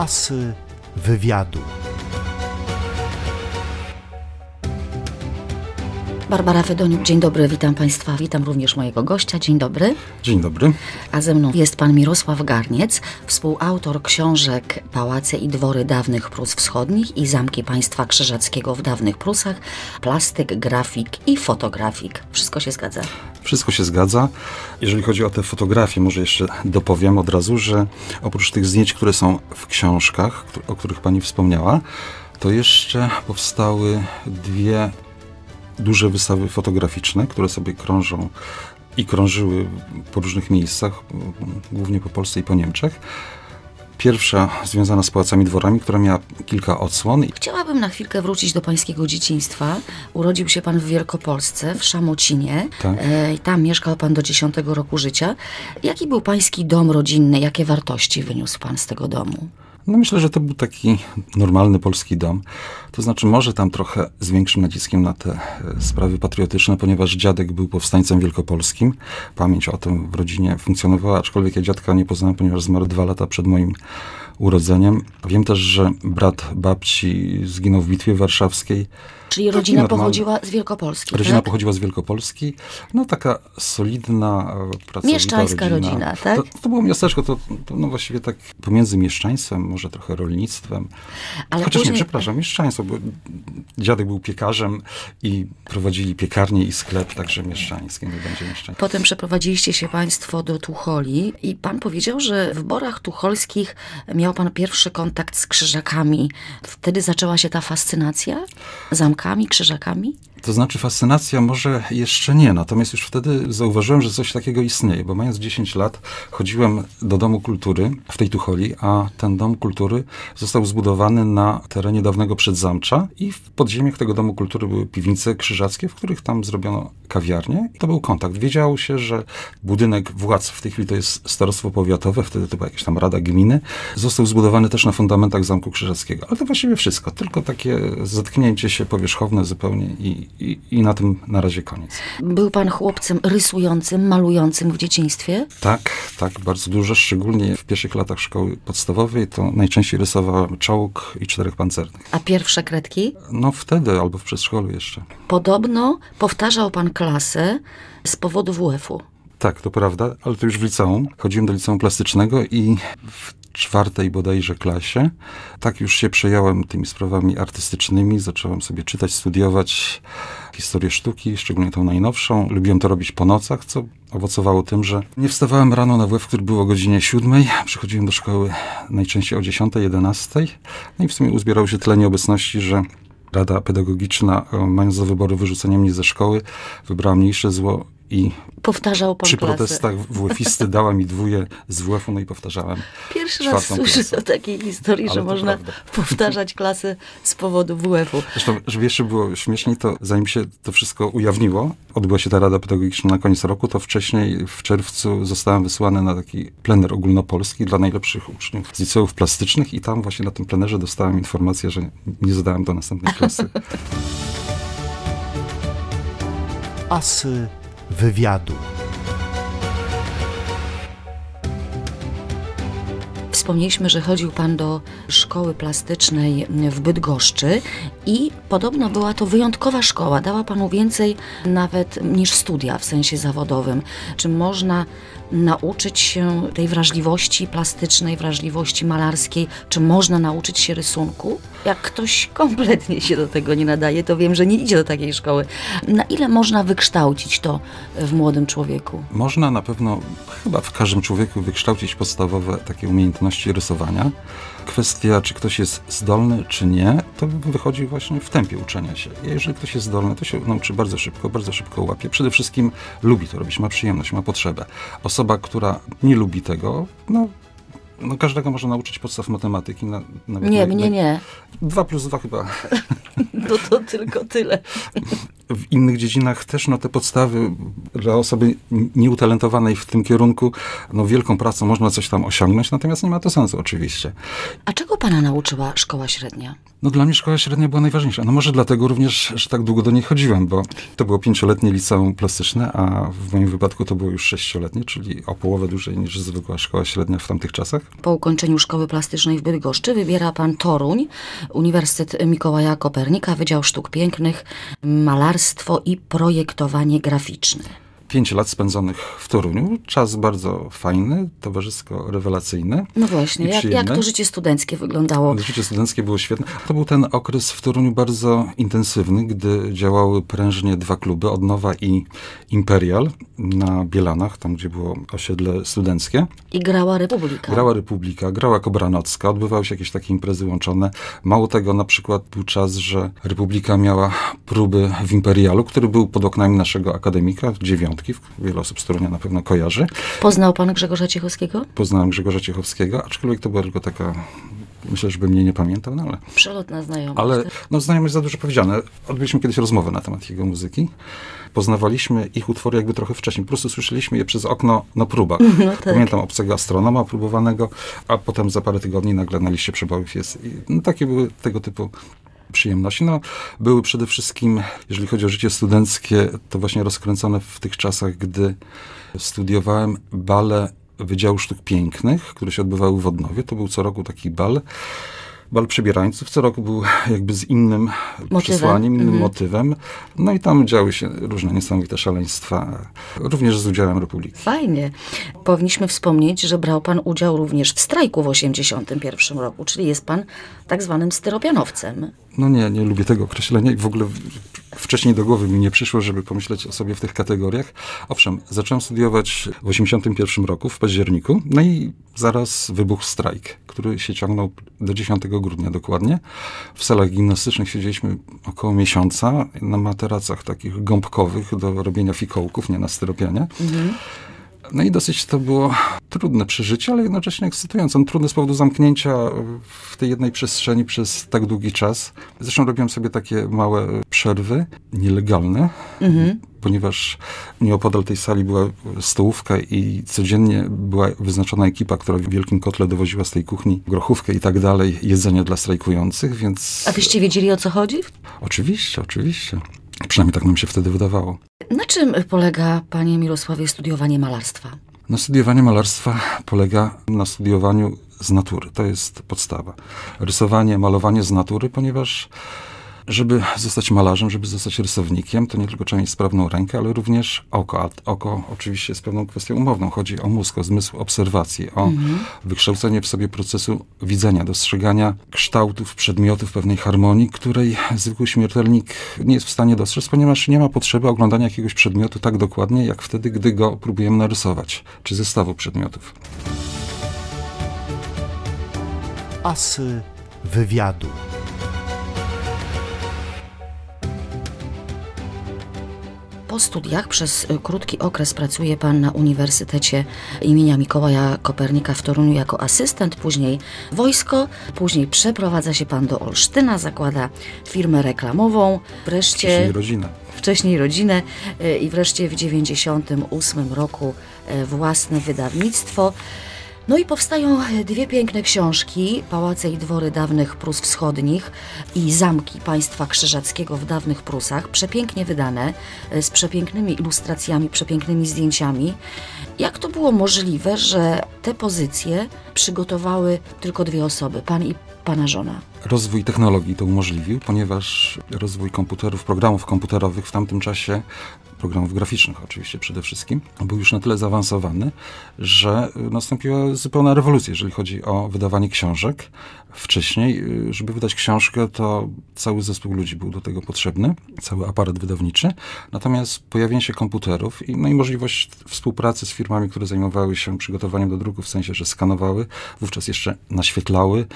Asy wywiadu. Barbara Fedoniuk, dzień dobry, witam Państwa, witam również mojego gościa, dzień dobry. Dzień dobry. A ze mną jest Pan Mirosław Garniec, współautor książek Pałace i dwory dawnych Prus Wschodnich i Zamki Państwa Krzyżackiego w dawnych Prusach, plastyk, grafik i fotografik. Wszystko się zgadza? Wszystko się zgadza. Jeżeli chodzi o te fotografie, może jeszcze dopowiem od razu, że oprócz tych zdjęć, które są w książkach, o których Pani wspomniała, to jeszcze powstały dwie duże wystawy fotograficzne, które sobie krążą i krążyły po różnych miejscach, głównie po Polsce i po Niemczech. Pierwsza związana z pałacami dworami, która miała kilka odsłon. Chciałabym na chwilkę wrócić do pańskiego dzieciństwa. Urodził się pan w Wielkopolsce, w Szamocinie. Tak. E, tam mieszkał pan do 10 roku życia. Jaki był pański dom rodzinny? Jakie wartości wyniósł pan z tego domu? No myślę, że to był taki normalny polski dom. To znaczy może tam trochę z większym naciskiem na te e, sprawy patriotyczne, ponieważ dziadek był powstańcem wielkopolskim. Pamięć o tym w rodzinie funkcjonowała, aczkolwiek ja dziadka nie poznałem, ponieważ zmarł dwa lata przed moim urodzeniem. Wiem też, że brat babci zginął w bitwie warszawskiej. Czyli rodzina pochodziła z Wielkopolski, Rodzina tak? pochodziła z Wielkopolski. No taka solidna, e, pracowita Mieszczańska rodzina. rodzina, tak? To, to było miasteczko, to, to no właściwie tak pomiędzy mieszczaństwem, może trochę rolnictwem. Ale Chociaż później- nie, przepraszam, mieszczaństwo, bo dziadek był piekarzem i prowadzili piekarnię i sklep, także mieszczańskie, nie będzie mieszczańskie. Potem przeprowadziliście się państwo do Tucholi i pan powiedział, że w Borach Tucholskich miał pan pierwszy kontakt z krzyżakami. Wtedy zaczęła się ta fascynacja krzyżakami? To znaczy fascynacja może jeszcze nie, natomiast już wtedy zauważyłem, że coś takiego istnieje, bo mając 10 lat chodziłem do Domu Kultury w tej Tucholi, a ten Dom Kultury został zbudowany na terenie dawnego Przedzamcza i w podziemiach tego Domu Kultury były piwnice krzyżackie, w których tam zrobiono kawiarnię. I to był kontakt. Wiedziało się, że budynek władz, w tej chwili to jest Starostwo Powiatowe, wtedy to była jakaś tam Rada Gminy, został zbudowany też na fundamentach Zamku Krzyżackiego. Ale to właściwie wszystko, tylko takie zetknięcie się powierzchowne zupełnie i, i, i na tym na razie koniec. Był pan chłopcem rysującym, malującym w dzieciństwie? Tak, tak, bardzo dużo, szczególnie w pierwszych latach szkoły podstawowej, to najczęściej rysowałem czołg i czterech pancernych. A pierwsze kredki? No wtedy, albo w przedszkolu jeszcze. Podobno powtarzał pan klasę z powodu WF-u. Tak, to prawda, ale to już w liceum. Chodziłem do liceum plastycznego i w czwartej bodajże klasie tak już się przejąłem tymi sprawami artystycznymi. Zacząłem sobie czytać, studiować historię sztuki, szczególnie tą najnowszą. Lubiłem to robić po nocach, co owocowało tym, że nie wstawałem rano na WF, który był o godzinie siódmej. Przychodziłem do szkoły najczęściej o 10, 11. No i w sumie uzbierało się tyle nieobecności, że Rada Pedagogiczna, e, mając do wyboru wyrzucenie mnie ze szkoły, wybrała mniejsze zło i Powtarzał pan przy klasę. protestach WF-isty dała mi dwóje z WF-u, no i powtarzałem. Pierwszy raz słyszę klasę. o takiej historii, Ale że można prawda. powtarzać klasę z powodu WF-u. Zresztą, żeby jeszcze było śmieszniej, to zanim się to wszystko ujawniło, odbyła się ta Rada Pedagogiczna na koniec roku, to wcześniej w czerwcu zostałem wysłany na taki plener ogólnopolski dla najlepszych uczniów z liceów plastycznych i tam właśnie na tym plenerze dostałem informację, że nie zadałem do następnej klasy. Asy wywiadu. Wspomnieliśmy, że chodził pan do szkoły plastycznej w Bydgoszczy i podobno była to wyjątkowa szkoła. Dała panu więcej nawet niż studia w sensie zawodowym. Czy można nauczyć się tej wrażliwości plastycznej, wrażliwości malarskiej? Czy można nauczyć się rysunku? Jak ktoś kompletnie się do tego nie nadaje, to wiem, że nie idzie do takiej szkoły. Na ile można wykształcić to w młodym człowieku? Można na pewno chyba w każdym człowieku wykształcić podstawowe takie umiejętności rysowania. Kwestia, czy ktoś jest zdolny, czy nie, to wychodzi właśnie w tempie uczenia się. Jeżeli ktoś jest zdolny, to się nauczy bardzo szybko, bardzo szybko łapie. Przede wszystkim lubi to robić, ma przyjemność, ma potrzebę. Osoba, która nie lubi tego, no, no każdego można nauczyć podstaw matematyki. Na, nawet Nie, na- mnie na- nie. Dwa plus dwa chyba No to tylko tyle. w innych dziedzinach też no, te podstawy dla osoby nieutalentowanej w tym kierunku, no wielką pracą można coś tam osiągnąć, natomiast nie ma to sensu oczywiście. A czego pana nauczyła szkoła średnia? No dla mnie szkoła średnia była najważniejsza. No może dlatego również, że tak długo do niej chodziłem, bo to było pięcioletnie liceum plastyczne, a w moim wypadku to było już sześcioletnie, czyli o połowę dłużej niż zwykła szkoła średnia w tamtych czasach. Po ukończeniu Szkoły Plastycznej w Bydgoszczy wybiera pan Toruń, Uniwersytet Mikołaja Kopernika, Wydział Sztuk Pięknych, Malarstwo i Projektowanie Graficzne. Pięć lat spędzonych w Toruniu, czas bardzo fajny, towarzysko rewelacyjny. No właśnie, jak, jak to życie studenckie wyglądało? Życie studenckie było świetne. To był ten okres w Toruniu bardzo intensywny, gdy działały prężnie dwa kluby, Odnowa i Imperial na Bielanach, tam gdzie było osiedle studenckie. I grała Republika. Grała Republika, grała Kobranocka, odbywały się jakieś takie imprezy łączone. Mało tego, na przykład był czas, że Republika miała próby w Imperialu, który był pod oknami naszego akademika, wiele osób z Torunia na pewno kojarzy. Poznał pan Grzegorza Ciechowskiego? Poznałem Grzegorza Ciechowskiego, aczkolwiek to była tylko taka, myślę, żeby mnie nie pamiętał, no ale Przelotna znajomość. ale tak? no, znajomość za dużo powiedziane. Odbyliśmy kiedyś rozmowę na temat jego muzyki. Poznawaliśmy ich utwory jakby trochę wcześniej. Po prostu słyszeliśmy je przez okno na próbach. No tak. Pamiętam obcego astronoma próbowanego, a potem za parę tygodni nagle na liście przebojów jest. I, no, takie były tego typu przyjemności. No, były przede wszystkim, jeżeli chodzi o życie studenckie, to właśnie rozkręcone w tych czasach, gdy studiowałem bale Wydziału Sztuk Pięknych, które się odbywały w Odnowie. To był co roku taki bal. Bal przebierańców co roku był jakby z innym przesłaniem, innym Mhm. motywem. No i tam działy się różne niesamowite szaleństwa, również z udziałem Republiki. Fajnie. Powinniśmy wspomnieć, że brał pan udział również w strajku w 1981 roku, czyli jest pan tak zwanym styropianowcem. No nie, nie lubię tego określenia i w ogóle wcześniej do głowy mi nie przyszło, żeby pomyśleć o sobie w tych kategoriach. Owszem, zacząłem studiować w 81 roku, w październiku, no i zaraz wybuchł strajk, który się ciągnął do 10 grudnia dokładnie. W salach gimnastycznych siedzieliśmy około miesiąca na materacach takich gąbkowych do robienia fikołków, nie na styropianie. No i dosyć to było trudne przeżycie, ale jednocześnie ekscytujące. No, trudne z powodu zamknięcia w tej jednej przestrzeni przez tak długi czas. Zresztą robiłem sobie takie małe przerwy, nielegalne, ponieważ nieopodal tej sali była stołówka i codziennie była wyznaczona ekipa, która w wielkim kotle dowoziła z tej kuchni grochówkę i tak dalej, jedzenie dla strajkujących, więc... A wyście wiedzieli o co chodzi? Oczywiście, oczywiście. Przynajmniej tak nam się wtedy wydawało. Na czym polega, panie Mirosławie, studiowanie malarstwa? No, studiowanie malarstwa polega na studiowaniu z natury. To jest podstawa. Rysowanie, malowanie z natury, ponieważ żeby zostać malarzem, żeby zostać rysownikiem, to nie tylko trzeba mieć sprawną rękę, ale również oko. A oko oczywiście jest pewną kwestią umowną. Chodzi o mózg, o zmysł obserwacji, o wykształcenie w sobie procesu widzenia, dostrzegania kształtów, przedmiotów, pewnej harmonii, której zwykły śmiertelnik nie jest w stanie dostrzec, ponieważ nie ma potrzeby oglądania jakiegoś przedmiotu tak dokładnie, jak wtedy, gdy go próbujemy narysować, czy zestawu przedmiotów. Asy wywiadu. Po studiach przez y, krótki okres pracuje pan na Uniwersytecie imienia Mikołaja Kopernika w Toruniu jako asystent, później wojsko, później przeprowadza się pan do Olsztyna, zakłada firmę reklamową, wreszcie Wcześniej rodzinę. wcześniej rodzinę y, i wreszcie w 98 roku y, własne wydawnictwo. No i powstają dwie piękne książki, Pałace i dwory dawnych Prus Wschodnich i Zamki państwa krzyżackiego w dawnych Prusach, przepięknie wydane, y, z przepięknymi ilustracjami, przepięknymi zdjęciami. Jak to było możliwe, że te pozycje przygotowały tylko dwie osoby, pan i pana żona? Rozwój technologii to umożliwił, ponieważ rozwój komputerów, programów komputerowych w tamtym czasie, programów graficznych oczywiście przede wszystkim, był już na tyle zaawansowany, że y, nastąpiła zupełna rewolucja, jeżeli chodzi o wydawanie książek. Wcześniej, y, żeby wydać książkę, to cały zespół ludzi był do tego potrzebny, cały aparat wydawniczy. Natomiast pojawienie się komputerów i, no i możliwość współpracy z firmami, które zajmowały się przygotowaniem do druku, w sensie, że skanowały, wówczas jeszcze naświetlały,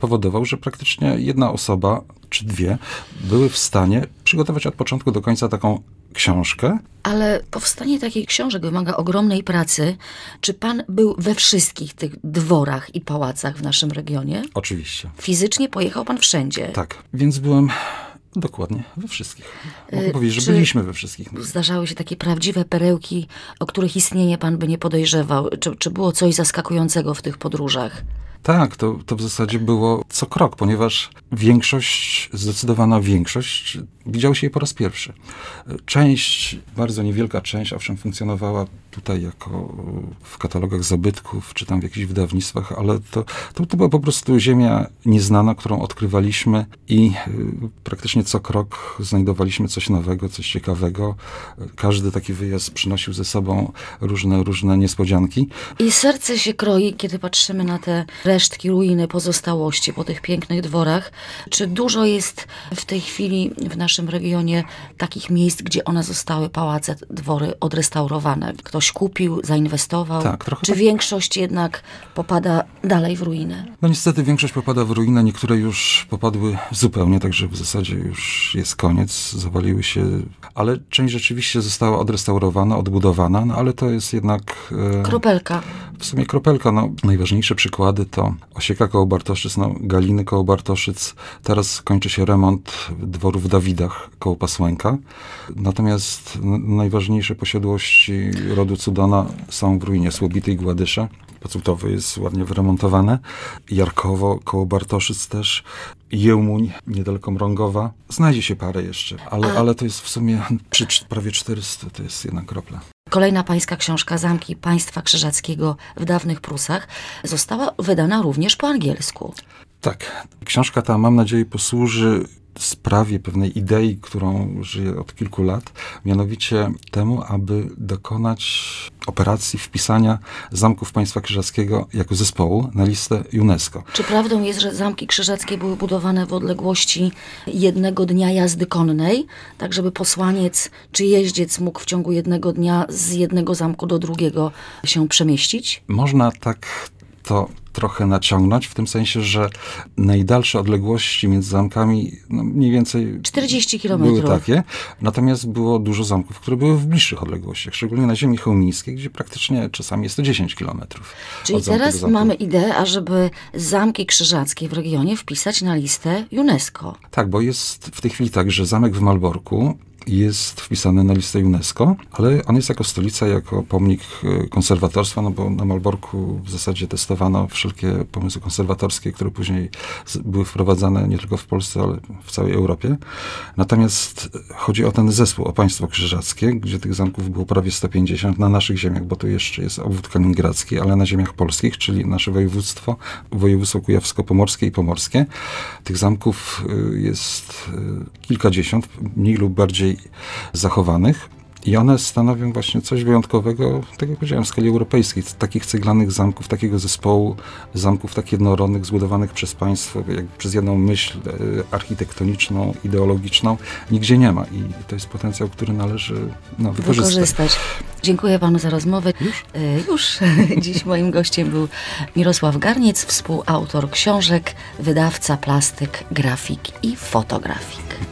powodował, że praktycznie jedna osoba czy dwie były w stanie przygotować od początku do końca taką książkę. Ale powstanie takich książek wymaga ogromnej pracy. Czy pan był we wszystkich tych dworach i pałacach w naszym regionie? Oczywiście. Fizycznie pojechał pan wszędzie. Tak. Więc byłem dokładnie we wszystkich. Mogę Y, powiedzieć, że byliśmy we wszystkich. Zdarzały się takie prawdziwe perełki, o których istnienie pan by nie podejrzewał. Czy, czy było coś zaskakującego w tych podróżach? Tak, to, to w zasadzie było co krok, ponieważ większość, zdecydowana większość, widział się jej po raz pierwszy. Część, bardzo niewielka część, owszem, funkcjonowała tutaj jako w katalogach zabytków, czy tam w jakichś wydawnictwach, ale to, to, to była po prostu ziemia nieznana, którą odkrywaliśmy i y, praktycznie co krok znajdowaliśmy coś nowego, coś ciekawego. Każdy taki wyjazd przynosił ze sobą różne, różne niespodzianki. I serce się kroi, kiedy patrzymy na te resztki, ruiny, pozostałości po tych pięknych dworach. Czy dużo jest w tej chwili w naszym regionie takich miejsc, gdzie one zostały, pałace, dwory odrestaurowane? Ktoś kupił, zainwestował? Tak, trochę Czy tak. większość jednak popada dalej w ruinę? No niestety większość popada w ruinę, niektóre już popadły zupełnie, także w zasadzie już jest koniec, zawaliły się, ale część rzeczywiście została odrestaurowana, odbudowana, no ale to jest jednak e, Kropelka. w sumie kropelka. No, najważniejsze przykłady to Osieka koło Bartoszyc, no, Galiny koło Bartoszyc, teraz kończy się remont dworu w Dawidach koło Pasłęka, natomiast najważniejsze posiadłości rodu Cudana są w ruinie Słobity i Gładysze. Pacutowy jest ładnie wyremontowane. Jarkowo koło Bartoszyc też. Jełmuń, niedaleko Mrągowa. Znajdzie się parę jeszcze, ale, ale to jest w sumie przy prawie 400, to jest jedna kropla. Kolejna pańska książka Zamki Państwa Krzyżackiego w dawnych Prusach została wydana również po angielsku. Tak. Książka ta, mam nadzieję, posłuży sprawie pewnej idei, którą żyję od kilku lat, mianowicie temu, aby dokonać operacji wpisania Zamków Państwa Krzyżackiego jako zespołu na listę UNESCO. Czy prawdą jest, że zamki krzyżackie były budowane w odległości jednego dnia jazdy konnej, tak żeby posłaniec czy jeździec mógł w ciągu jednego dnia z jednego zamku do drugiego się przemieścić? Można tak to trochę naciągnąć, w tym sensie, że najdalsze odległości między zamkami no mniej więcej 40 były kilometrów. takie, natomiast było dużo zamków, które były w bliższych odległościach, szczególnie na ziemi chełmińskiej, gdzie praktycznie czasami jest to 10 kilometrów. Czyli teraz mamy ideę, ażeby zamki krzyżackie w regionie wpisać na listę UNESCO. Tak, bo jest w tej chwili tak, że zamek w Malborku jest wpisany na listę UNESCO, ale on jest jako stolica, jako pomnik e, konserwatorstwa, no bo na Malborku w zasadzie testowano wszelkie pomysły konserwatorskie, które później były wprowadzane nie tylko w Polsce, ale w całej Europie. Natomiast chodzi o ten zespół, o państwo krzyżackie, gdzie tych zamków było prawie 150 na naszych ziemiach, bo tu jeszcze jest obwód kaliningradzki, ale na ziemiach polskich, czyli nasze województwo, województwo kujawsko-pomorskie i pomorskie. Tych zamków y, jest kilkadziesiąt, mniej lub bardziej zachowanych. I one stanowią właśnie coś wyjątkowego, tak jak powiedziałem, w skali europejskiej. Takich ceglanych zamków, takiego zespołu zamków tak jednorodnych, zbudowanych przez państwo, przez jedną myśl e, architektoniczną, ideologiczną, nigdzie nie ma. I to jest potencjał, który należy no, wykorzystać. wykorzystać. Dziękuję panu za rozmowę. Już? E, Już. Dziś moim gościem był Mirosław Garniec, współautor książek, wydawca, plastyk, grafik i fotografik.